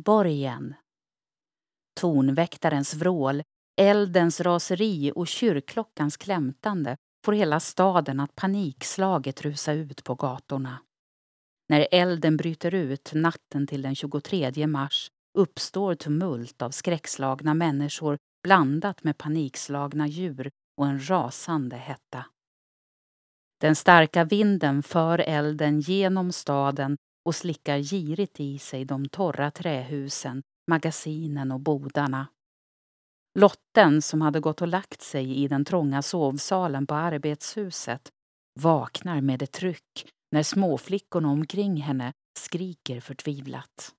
Borgen. Tornväktarens vrål, eldens raseri och kyrkklockans klämtande får hela staden att panikslaget rusa ut på gatorna. När elden bryter ut natten till den 23 mars uppstår tumult av skräckslagna människor blandat med panikslagna djur och en rasande hetta. Den starka vinden för elden genom staden och slickar girigt i sig de torra trähusen, magasinen och bodarna. Lotten, som hade gått och lagt sig i den trånga sovsalen på arbetshuset, vaknar med ett tryck när småflickorna omkring henne skriker förtvivlat.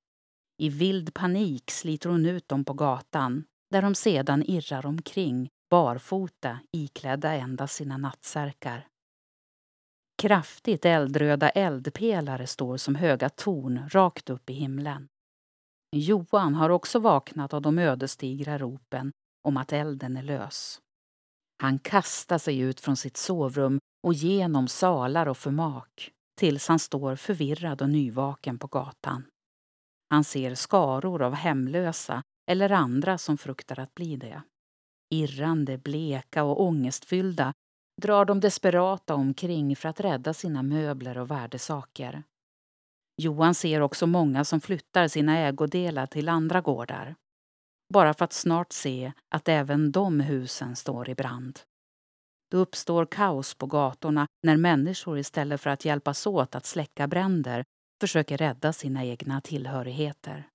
I vild panik sliter hon ut dem på gatan där de sedan irrar omkring barfota iklädda endast sina nattsärkar. Kraftigt eldröda eldpelare står som höga torn rakt upp i himlen. Johan har också vaknat av de ödesdigra ropen om att elden är lös. Han kastar sig ut från sitt sovrum och genom salar och förmak tills han står förvirrad och nyvaken på gatan. Han ser skaror av hemlösa eller andra som fruktar att bli det. Irrande, bleka och ångestfyllda drar de desperata omkring för att rädda sina möbler och värdesaker. Johan ser också många som flyttar sina ägodelar till andra gårdar. Bara för att snart se att även de husen står i brand. Då uppstår kaos på gatorna när människor istället för att hjälpas åt att släcka bränder försöker rädda sina egna tillhörigheter.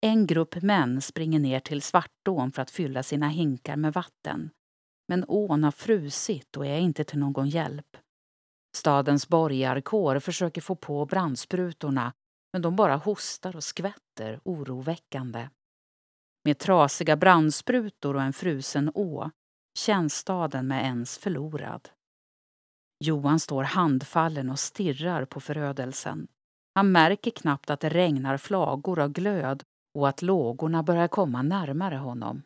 En grupp män springer ner till Svartån för att fylla sina hinkar med vatten. Men ån har frusit och är inte till någon hjälp. Stadens borgarkår försöker få på brandsprutorna men de bara hostar och skvätter oroväckande. Med trasiga brandsprutor och en frusen å känns staden med ens förlorad. Johan står handfallen och stirrar på förödelsen. Han märker knappt att det regnar flagor av glöd och att lågorna börjar komma närmare honom.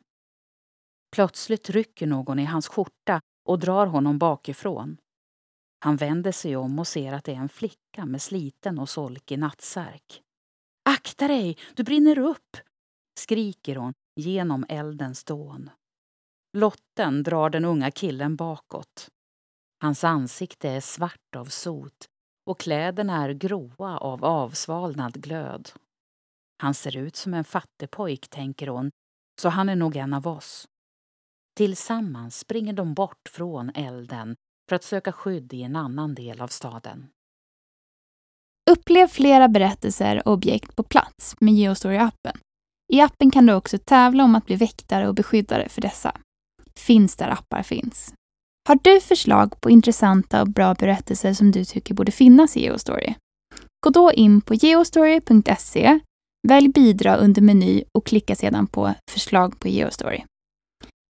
Plötsligt rycker någon i hans skjorta och drar honom bakifrån. Han vänder sig om och ser att det är en flicka med sliten och solkig nattsärk. Akta dig, du brinner upp! skriker hon genom eldens dån. Lotten drar den unga killen bakåt. Hans ansikte är svart av sot och kläderna är gråa av avsvalnad glöd. Han ser ut som en fattigpojk, tänker hon, så han är nog en av oss. Tillsammans springer de bort från elden för att söka skydd i en annan del av staden. Upplev flera berättelser och objekt på plats med Geostory-appen. I appen kan du också tävla om att bli väktare och beskyddare för dessa. Finns där appar finns. Har du förslag på intressanta och bra berättelser som du tycker borde finnas i Geostory? Gå då in på geostory.se, välj bidra under meny och klicka sedan på förslag på Geostory.